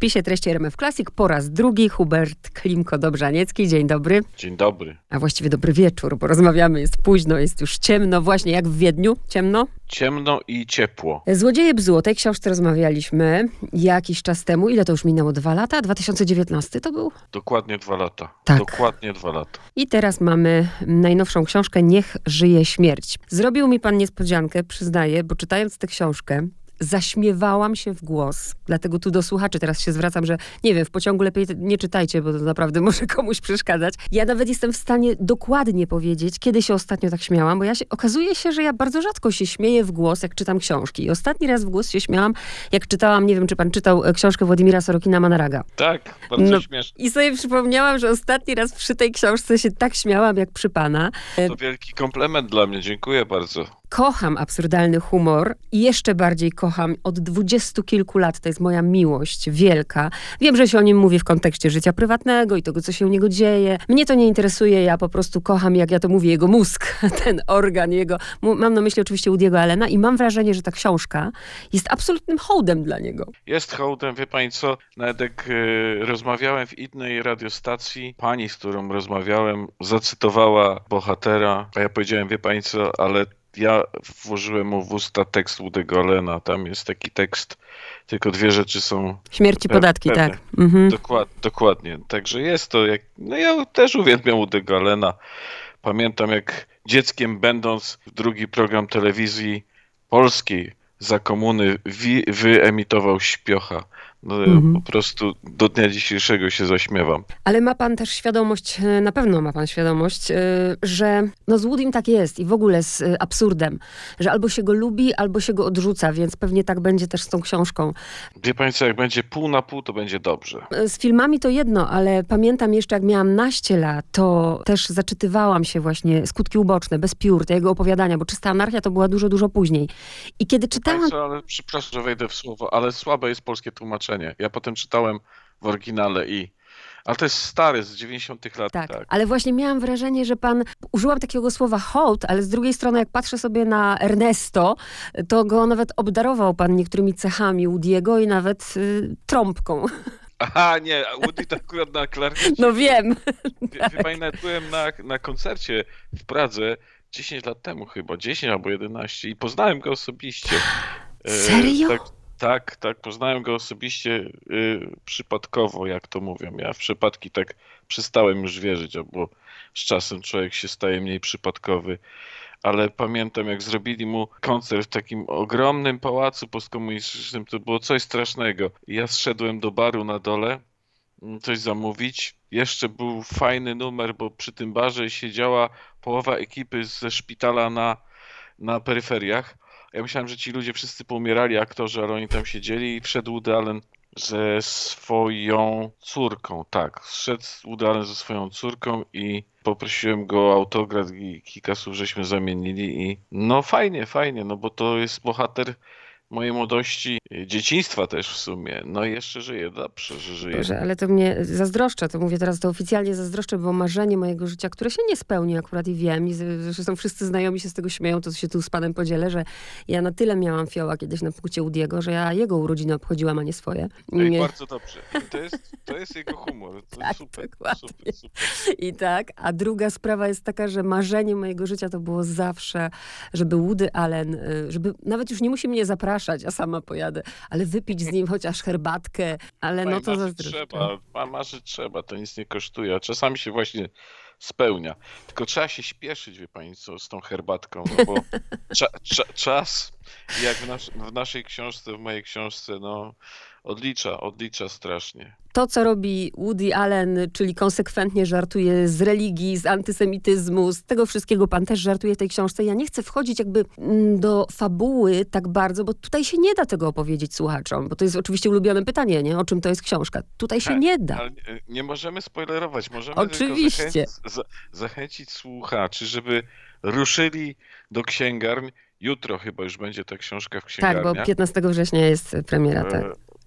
wpisie treści RMF Classic po raz drugi Hubert Klimko-Dobrzaniecki. Dzień dobry. Dzień dobry. A właściwie dobry wieczór, bo rozmawiamy, jest późno, jest już ciemno, właśnie jak w Wiedniu, ciemno. Ciemno i ciepło. Złodzieje Bzu, o tej książce rozmawialiśmy jakiś czas temu. Ile to już minęło? Dwa lata? 2019 to był? Dokładnie dwa lata. Tak. Dokładnie dwa lata. I teraz mamy najnowszą książkę Niech żyje śmierć. Zrobił mi pan niespodziankę, przyznaję, bo czytając tę książkę, zaśmiewałam się w głos. Dlatego tu do słuchaczy teraz się zwracam, że nie wiem, w pociągu lepiej nie czytajcie, bo to naprawdę może komuś przeszkadzać. Ja nawet jestem w stanie dokładnie powiedzieć, kiedy się ostatnio tak śmiałam, bo ja się, okazuje się, że ja bardzo rzadko się śmieję w głos, jak czytam książki. I ostatni raz w głos się śmiałam, jak czytałam, nie wiem, czy pan czytał e, książkę Władimira Sorokina Manaraga. Tak, bardzo No. śmieszne. I sobie przypomniałam, że ostatni raz przy tej książce się tak śmiałam, jak przy pana. To wielki komplement dla mnie. Dziękuję bardzo. Kocham absurdalny humor i jeszcze bardziej kocham od dwudziestu kilku lat. To jest moja miłość wielka. Wiem, że się o nim mówi w kontekście życia prywatnego i tego, co się u niego dzieje. Mnie to nie interesuje, ja po prostu kocham, jak ja to mówię, jego mózg, ten organ jego. Mam na myśli oczywiście Woody'ego Allena i mam wrażenie, że ta książka jest absolutnym hołdem dla niego. Jest hołdem, wie pani co? Nawet jak e, rozmawiałem w innej radiostacji, pani, z którą rozmawiałem, zacytowała bohatera, a ja powiedziałem, wie pani co, ale ja włożyłem mu w usta tekst Woody'ego Allena. Tam jest taki tekst, tylko dwie rzeczy są Śmierć i Pe- podatki, pewnie. tak. Mhm. Dokład, dokładnie. Także jest to jak. No ja też uwielbiam Udego Allena. Pamiętam jak dzieckiem będąc drugi program telewizji polskiej za komuny wi, wyemitował śpiocha. No, Mhm. Po prostu do dnia dzisiejszego się zaśmiewam. Ale ma pan też świadomość, e, na pewno ma pan świadomość, e, że no z Woodym tak jest i w ogóle z e, absurdem, że albo się go lubi, albo się go odrzuca, więc pewnie tak będzie też z tą książką. Wie pani co, jak będzie pół na pół, to będzie dobrze. Z filmami to jedno, ale pamiętam jeszcze, jak miałam naście lat, to też zaczytywałam się właśnie Skutki uboczne, bez piór, te jego opowiadania, bo Czysta anarchia to była dużo, dużo później. I kiedy czytałam... Państwo, ale przepraszam, że wejdę w słowo, ale słabe jest polskie tłumaczenie. Ja potem czytałem w oryginale i. Ale to jest stary, z 90 lat. Tak, tak. ale właśnie miałam wrażenie, że pan, użyłam takiego słowa hołd, ale z drugiej strony jak patrzę sobie na Ernesto, to go nawet obdarował pan niektórymi cechami Woody'ego i nawet y, trąbką. Aha, nie, Woody to akurat na klarnecie. No wiem. Wie, wie pani, nawet byłem na, na koncercie w Pradze 10 lat temu chyba, 10 albo 11 i poznałem go osobiście. E, Serio? Tak, tak, tak, poznałem go osobiście y, przypadkowo, jak to mówią. Ja w przypadki tak przestałem już wierzyć, bo z czasem człowiek się staje mniej przypadkowy. Ale pamiętam, jak zrobili mu koncert w takim ogromnym pałacu postkomunistycznym, to było coś strasznego. Ja zszedłem do baru na dole, mm, coś zamówić. Jeszcze był fajny numer, bo przy tym barze siedziała połowa ekipy ze szpitala na, na peryferiach. Ja myślałem, że ci ludzie wszyscy poumierali, aktorzy, ale oni tam siedzieli i wszedł Woody Allen ze swoją córką. Tak, Woody Allen ze swoją córką i poprosiłem go o autograf i kilka słów żeśmy zamienili i no fajnie, fajnie, no bo to jest bohater mojej młodości, y, dzieciństwa też w sumie. No i jeszcze żyje, dobrze, że żyje. Boże, ale to mnie zazdroszczę, to mówię teraz to oficjalnie zazdroszczę, bo marzenie mojego życia, które się nie spełni akurat i wiem, i zresztą wszyscy znajomi się z tego śmieją, to się tu z panem podzielę, że ja na tyle miałam fioła kiedyś na płcie Udiego, że ja jego urodziny obchodziłam, a nie swoje. No i bardzo dobrze. I to jest, to jest jego humor. To Tak, super, super, super. I tak, a druga sprawa jest taka, że marzenie mojego życia to było zawsze, żeby Woody Allen, y, żeby nawet już nie musi mnie zapraszać, a sama pojadę, ale wypić z nim chociaż herbatkę, ale no to zazdroszczę. trzeba, ma- marzyć trzeba, to nic nie kosztuje, a czasami się właśnie spełnia. Tylko trzeba się śpieszyć, wie pani co, z tą herbatką, no bo cza, cza, czas, jak w, nas, w naszej książce, w mojej książce, no odlicza, odlicza strasznie. To, co robi Woody Allen, czyli konsekwentnie żartuje z religii, z antysemityzmu, z tego wszystkiego pan też żartuje w tej książce. Ja nie chcę wchodzić jakby mm, do fabuły tak bardzo, bo tutaj się nie da tego opowiedzieć słuchaczom, bo to jest oczywiście ulubione pytanie, nie? O czym to jest książka. Tutaj się Tak, nie da. Nie, nie możemy spoilerować, możemy Oczywiście. zachęcić, za, zachęcić słuchaczy, żeby ruszyli do księgarni. Jutro chyba już będzie ta książka w Tak, księgarniach. bo 15 września jest premiera, tak.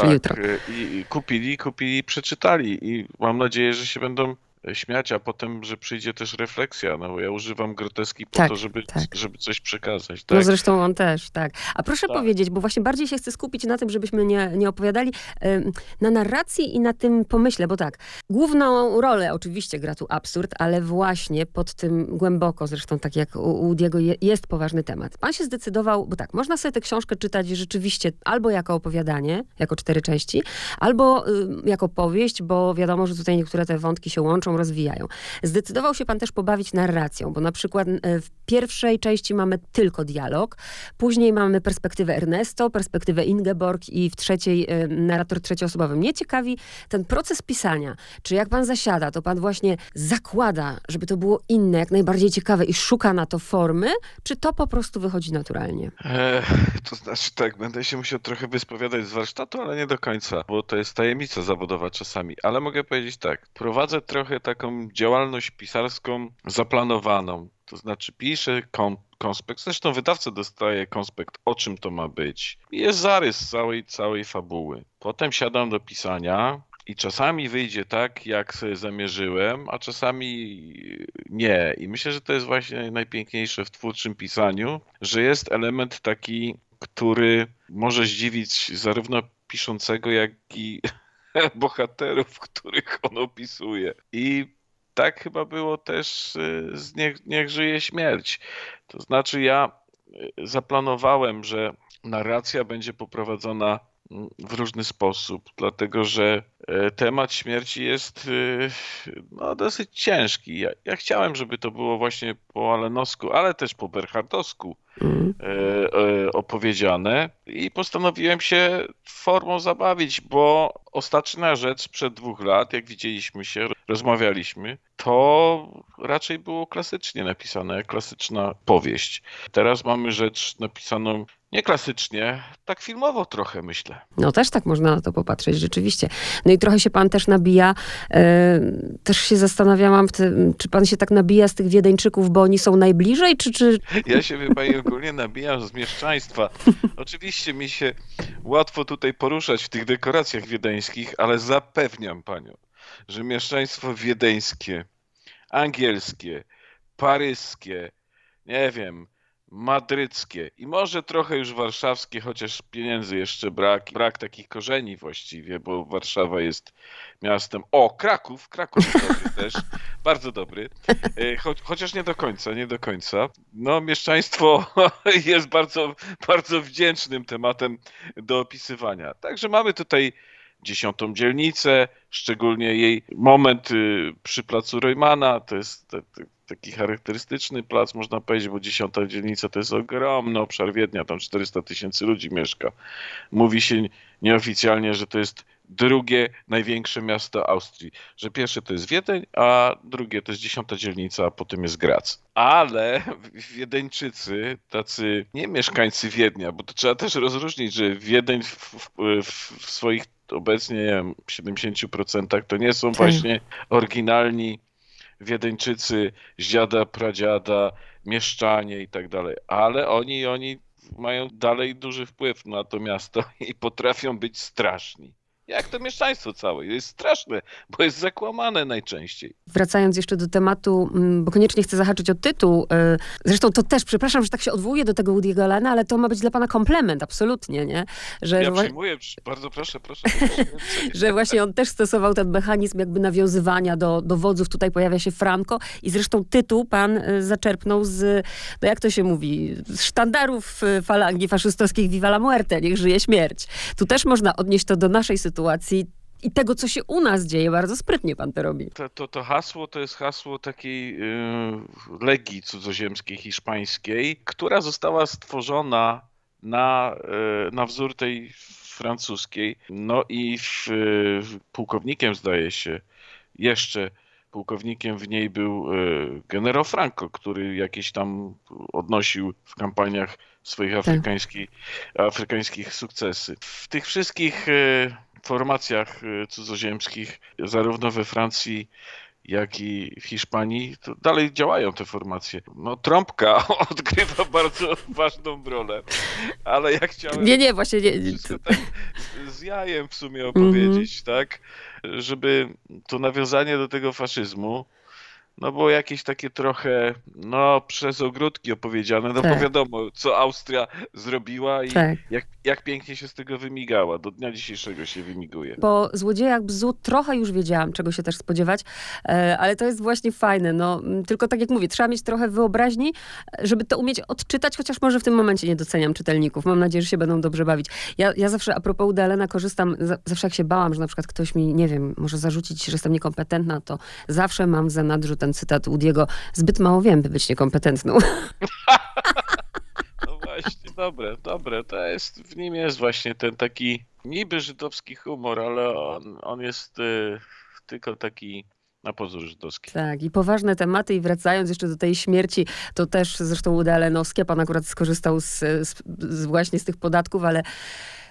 Czyli jutro. I, I kupili, kupili, przeczytali i mam nadzieję, że się będą śmiać, a potem, że przyjdzie też refleksja. No bo ja używam groteski po Tak, to, żeby, tak. żeby coś przekazać. No Tak? zresztą on też, tak. A proszę Tak. powiedzieć, bo właśnie bardziej się chcę skupić na tym, żebyśmy nie, nie opowiadali na narracji i na tym pomyśle, bo tak, główną rolę oczywiście gra tu absurd, ale właśnie pod tym głęboko, zresztą tak jak u, u Diego je, jest poważny temat. Pan się zdecydował, bo tak, można sobie tę książkę czytać rzeczywiście albo jako opowiadanie, jako cztery części, albo y, jako powieść, bo wiadomo, że tutaj niektóre te wątki się łączą, rozwijają. Zdecydował się pan też pobawić narracją, bo na przykład e, w pierwszej części mamy tylko dialog, później mamy perspektywę Ernesto, perspektywę Ingeborg i w trzeciej e, narrator trzecioosobowy. Mnie ciekawi ten proces pisania. Czy jak pan zasiada, to pan właśnie zakłada, żeby to było inne, jak najbardziej ciekawe i szuka na to formy, czy to po prostu wychodzi naturalnie? E, to znaczy tak, będę się musiał trochę wyspowiadać z warsztatu, ale nie do końca, bo to jest tajemnica zawodowa czasami. Ale mogę powiedzieć tak, prowadzę trochę taką działalność pisarską zaplanowaną. To znaczy piszę kon konspekt, zresztą wydawca dostaje konspekt, o czym to ma być. Jest zarys całej, całej fabuły. Potem siadam do pisania i czasami wyjdzie tak, jak sobie zamierzyłem, a czasami nie. I myślę, że to jest właśnie najpiękniejsze w twórczym pisaniu, że jest element taki, który może zdziwić zarówno piszącego, jak i bohaterów, których on opisuje. I tak chyba było też y, z Niech, Niech żyje śmierć. To znaczy ja y, zaplanowałem, że narracja będzie poprowadzona mm, w różny sposób, dlatego że e, temat śmierci jest y, no, dosyć ciężki. Ja, ja chciałem, żeby to było właśnie po Alenowsku, ale też po Berhardowsku Mm. e, e, opowiedziane i postanowiłem się formą zabawić, bo ostatnia rzecz sprzed dwóch lat, jak widzieliśmy się, rozmawialiśmy, to raczej było klasycznie napisane, klasyczna powieść. Teraz mamy rzecz napisaną nie klasycznie, tak filmowo trochę myślę. No też tak można na to popatrzeć, rzeczywiście. No i trochę się pan też nabija, e, też się zastanawiałam, tym, czy pan się tak nabija z tych Wiedeńczyków, bo oni są najbliżej, czy, czy Ja się chyba i ogólnie nabijam z mieszczaństwa. Oczywiście mi się łatwo tutaj poruszać w tych dekoracjach wiedeńskich, ale zapewniam panią, że mieszczaństwo wiedeńskie, angielskie, paryskie, nie wiem, madryckie i może trochę już warszawskie, chociaż pieniędzy jeszcze brak, brak takich korzeni właściwie, bo Warszawa jest miastem. O, Kraków, Kraków też, bardzo dobry, E, cho, chociaż nie do końca, nie do końca. No, mieszczaństwo jest bardzo, bardzo wdzięcznym tematem do opisywania. Także mamy tutaj dziesiątą dzielnicę, szczególnie jej moment y, przy placu Roymana, to jest taki charakterystyczny plac, można powiedzieć, bo dziesiąta dzielnica to jest ogromny obszar Wiednia, tam 400 tysięcy ludzi mieszka. Mówi się nieoficjalnie, że to jest drugie największe miasto Austrii. Że pierwsze to jest Wiedeń, a drugie to jest dziesiąta dzielnica, a potem jest Grac. Ale Wiedeńczycy, tacy nie mieszkańcy Wiednia, bo to trzeba też rozróżnić, że Wiedeń w, w w swoich obecnie nie wiem, 70% to nie są Tak. właśnie oryginalni Wiedeńczycy z dziada, pradziada, mieszczanie i tak dalej, ale oni, oni mają dalej duży wpływ na to miasto i potrafią być straszni. Jak to mieszczaństwo całe. Jest straszne, bo jest zakłamane najczęściej. Wracając jeszcze do tematu, mm, bo koniecznie chcę zahaczyć o tytuł. y, Zresztą to też, przepraszam, że tak się odwołuję do tego Woody'ego Allena, ale to ma być dla pana komplement, absolutnie, nie? Że, Ja przyjmuję, bardzo proszę, proszę. że właśnie on też stosował ten mechanizm jakby nawiązywania do, do wodzów. Tutaj pojawia się Franco i zresztą tytuł pan y, zaczerpnął z, no jak to się mówi, z sztandarów y, falangi faszystowskich Viva la Muerte, niech żyje śmierć. Tu też można odnieść to do naszej sytuacji i tego, co się u nas dzieje. Bardzo sprytnie pan to robi. To, to, to hasło to jest hasło takiej y, legii cudzoziemskiej hiszpańskiej, która została stworzona na, y, na wzór tej francuskiej. No i w, y, pułkownikiem zdaje się jeszcze pułkownikiem w niej był y, generał Franco, który jakieś tam odnosił w kampaniach swoich afrykańskich, afrykańskich sukcesy. W tych wszystkich y, formacjach y, cudzoziemskich, zarówno we Francji, jak i w Hiszpanii, to dalej działają te formacje. No trąbka odgrywa bardzo ważną rolę, ale ja chciałem Nie, nie, właśnie nie. tak z jajem w sumie opowiedzieć, tak? Żeby to nawiązanie do tego faszyzmu, no było jakieś takie trochę, no przez ogródki opowiedziane, no Tak. bo wiadomo, co Austria zrobiła i Tak. jak, jak pięknie się z tego wymigała. Do dnia dzisiejszego się wymiguje. Po Złodziejach Bzu trochę już wiedziałam, czego się też spodziewać, e, ale to jest właśnie fajne. No, tylko tak jak mówię, trzeba mieć trochę wyobraźni, żeby to umieć odczytać, chociaż może w tym momencie nie doceniam czytelników. Mam nadzieję, że się będą dobrze bawić. Ja, ja zawsze a propos Udalena korzystam, za- zawsze jak się bałam, że na przykład ktoś mi, nie wiem, może zarzucić, że jestem niekompetentna, to zawsze mam w zanadrzu ten cytat Udiego, zbyt mało wiem, by być niekompetentną. No właśnie, dobre, dobre. To jest, w nim jest właśnie ten taki niby żydowski humor, ale on, on jest y, tylko taki na pozór żydowski. Tak, i poważne tematy i wracając jeszcze do tej śmierci, to też zresztą Uda Lenowskie, pan akurat skorzystał z, z, z właśnie z tych podatków, ale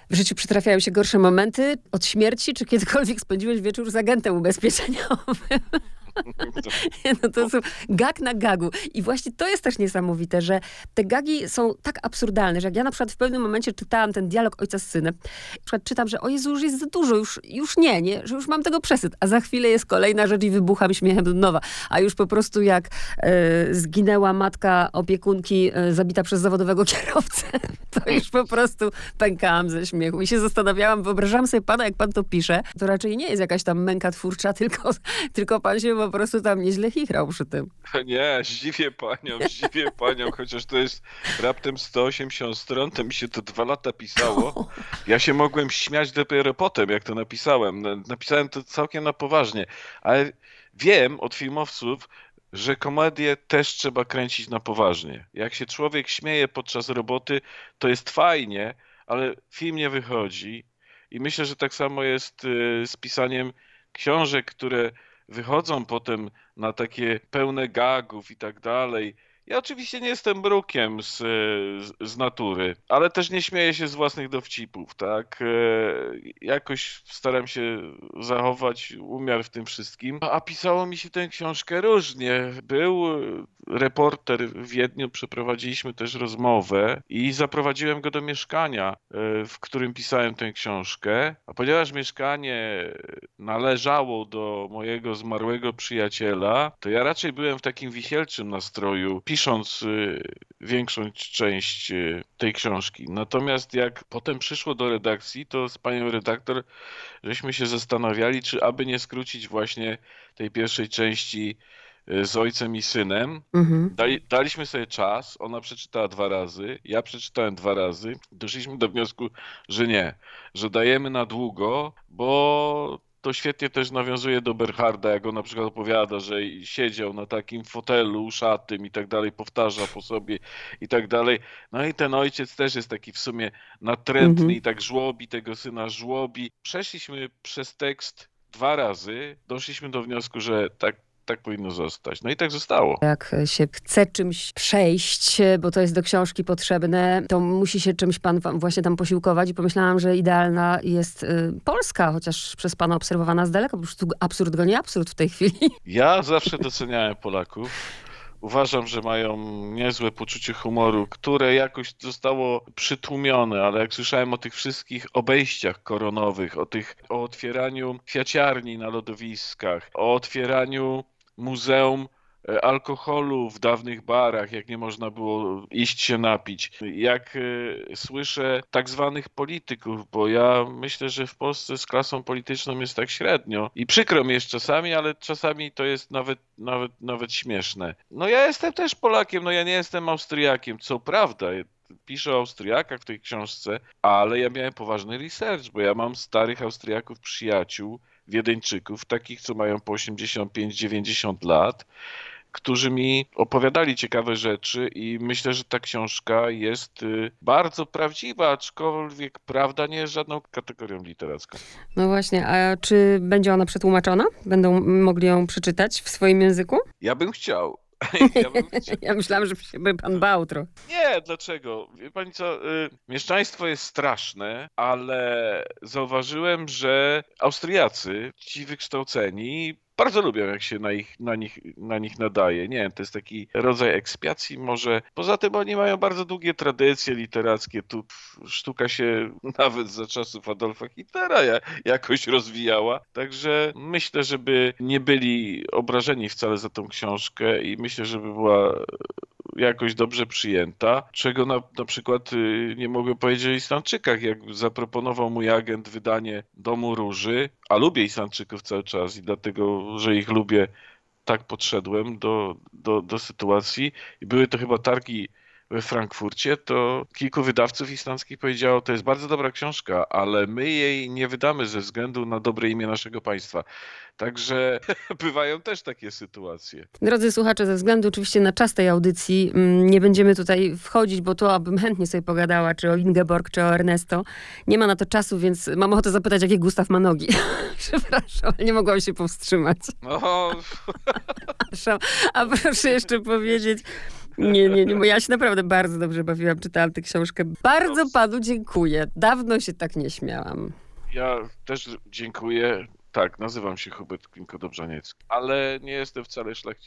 w życiu przytrafiają się gorsze momenty od śmierci, czy kiedykolwiek spędziłeś wieczór z agentem ubezpieczeniowym? No to są gag na gagu. I właśnie to jest też niesamowite, że te gagi są tak absurdalne, że jak ja na przykład w pewnym momencie czytałam ten dialog ojca z synem, na przykład czytam, że o Jezu, już jest za dużo, już, już nie, nie, że już mam tego przesyt, a za chwilę jest kolejna rzecz i wybucham śmiechem od nowa. A już po prostu jak e, zginęła matka opiekunki e, zabita przez zawodowego kierowcę, to już po prostu pękałam ze śmiechu i się zastanawiałam, wyobrażam sobie pana, jak pan to pisze, to raczej nie jest jakaś tam męka twórcza, tylko, tylko pan się po prostu tam nieźle chichrał przy tym. Nie, zdziwię panią, zdziwię panią, chociaż to jest raptem 180 stron, to mi się to dwa lata pisało. Ja się mogłem śmiać dopiero potem, jak to napisałem. No, Napisałem to całkiem na poważnie, ale wiem od filmowców, że komedię też trzeba kręcić na poważnie. Jak się człowiek śmieje podczas roboty, to jest fajnie, ale film nie wychodzi. I myślę, że tak samo jest y, z pisaniem książek, które wychodzą potem na takie pełne gagów i tak dalej. Ja oczywiście nie jestem brukiem z, z, natury, ale też nie śmieję się z własnych dowcipów, tak? E, Jakoś staram się zachować umiar w tym wszystkim. A pisało mi się tę książkę różnie. Był reporter w Wiedniu, przeprowadziliśmy też rozmowę i zaprowadziłem go do mieszkania, e, w którym pisałem tę książkę. A ponieważ mieszkanie należało do mojego zmarłego przyjaciela, to ja raczej byłem w takim wisielczym nastroju, pisząc y, większą część y, tej książki. Natomiast jak potem przyszło do redakcji, to z panią redaktor żeśmy się zastanawiali, czy aby nie skrócić właśnie tej pierwszej części y, z ojcem i synem. Mhm. Dali, daliśmy sobie czas, ona przeczytała dwa razy, ja przeczytałem dwa razy. Doszliśmy do wniosku, że nie, że dajemy na długo, bo to świetnie też nawiązuje do Berharda, jak on na przykład opowiada, że siedział na takim fotelu szatym i tak dalej, powtarza po sobie i tak dalej. No i ten ojciec też jest taki w sumie natrętny Mhm. i tak żłobi tego syna, żłobi. Przeszliśmy przez tekst dwa razy, doszliśmy do wniosku, że tak, tak powinno zostać. No i tak zostało. Jak się chce czymś przejść, bo to jest do książki potrzebne, to musi się czymś pan właśnie tam posiłkować i pomyślałam, że idealna jest y, Polska, chociaż przez pana obserwowana z daleka, po prostu absurd goni absurd w tej chwili. Ja zawsze doceniałem Polaków. Uważam, że mają niezłe poczucie humoru, które jakoś zostało przytłumione, ale jak słyszałem o tych wszystkich obejściach koronowych, o tych, o otwieraniu kwiaciarni na lodowiskach, o otwieraniu muzeum e, alkoholu w dawnych barach, jak nie można było iść się napić. Jak e, słyszę tak zwanych polityków, bo ja myślę, że w Polsce z klasą polityczną jest tak średnio i przykro mi jest czasami, ale czasami to jest nawet, nawet, nawet śmieszne. No ja jestem też Polakiem, no ja nie jestem Austriakiem, co prawda. Piszę o Austriakach w tej książce, ale ja miałem poważny research, bo ja mam starych Austriaków przyjaciół, Wiedeńczyków, takich, co mają po 85-90 lat, którzy mi opowiadali ciekawe rzeczy i myślę, że ta książka jest y, bardzo prawdziwa, aczkolwiek prawda nie jest żadną kategorią literacką. No właśnie, a czy będzie ona przetłumaczona? Będą mogli ją przeczytać w swoim języku? Ja bym chciał. Ja bym. Ja myślałam, że się by pan bał trochę. Nie, dlaczego? Wie pani co, y, mieszczaństwo jest straszne, ale zauważyłem, że Austriacy, ci wykształceni, bardzo lubią, jak się na, ich, na, nich, na nich nadaje. Nie wiem, to jest taki rodzaj ekspiacji może. Poza tym oni mają bardzo długie tradycje literackie. Tu sztuka się nawet za czasów Adolfa Hitlera ja- jakoś rozwijała. Także myślę, żeby nie byli obrażeni wcale za tą książkę i myślę, żeby była jakoś dobrze przyjęta, czego na, na przykład y, nie mogę powiedzieć o Islandczykach, jak zaproponował mój agent wydanie Domu Róży, a lubię Islandczyków cały czas i dlatego, że ich lubię, tak podszedłem do, do, do sytuacji. I były to chyba targi we Frankfurcie, to kilku wydawców islandzkich powiedziało, to jest bardzo dobra książka, ale my jej nie wydamy ze względu na dobre imię naszego państwa. Także bywają też takie sytuacje. Drodzy słuchacze, ze względu oczywiście na czas tej audycji mm, nie będziemy tutaj wchodzić, bo to abym chętnie sobie pogadała, czy o Ingeborg, czy o Ernesto. Nie ma na to czasu, więc mam ochotę zapytać, jakie Gustaw ma nogi. Przepraszam, ale nie mogłam się powstrzymać. No. A proszę jeszcze powiedzieć, nie, nie, nie, bo ja się naprawdę bardzo dobrze bawiłam, czytałam tę książkę. Bardzo panu dziękuję. Dawno się tak nie śmiałam. ja też dziękuję. Tak, nazywam się Hubert Klinko-Dobrzaniecki, ale nie jestem wcale szlachcicem.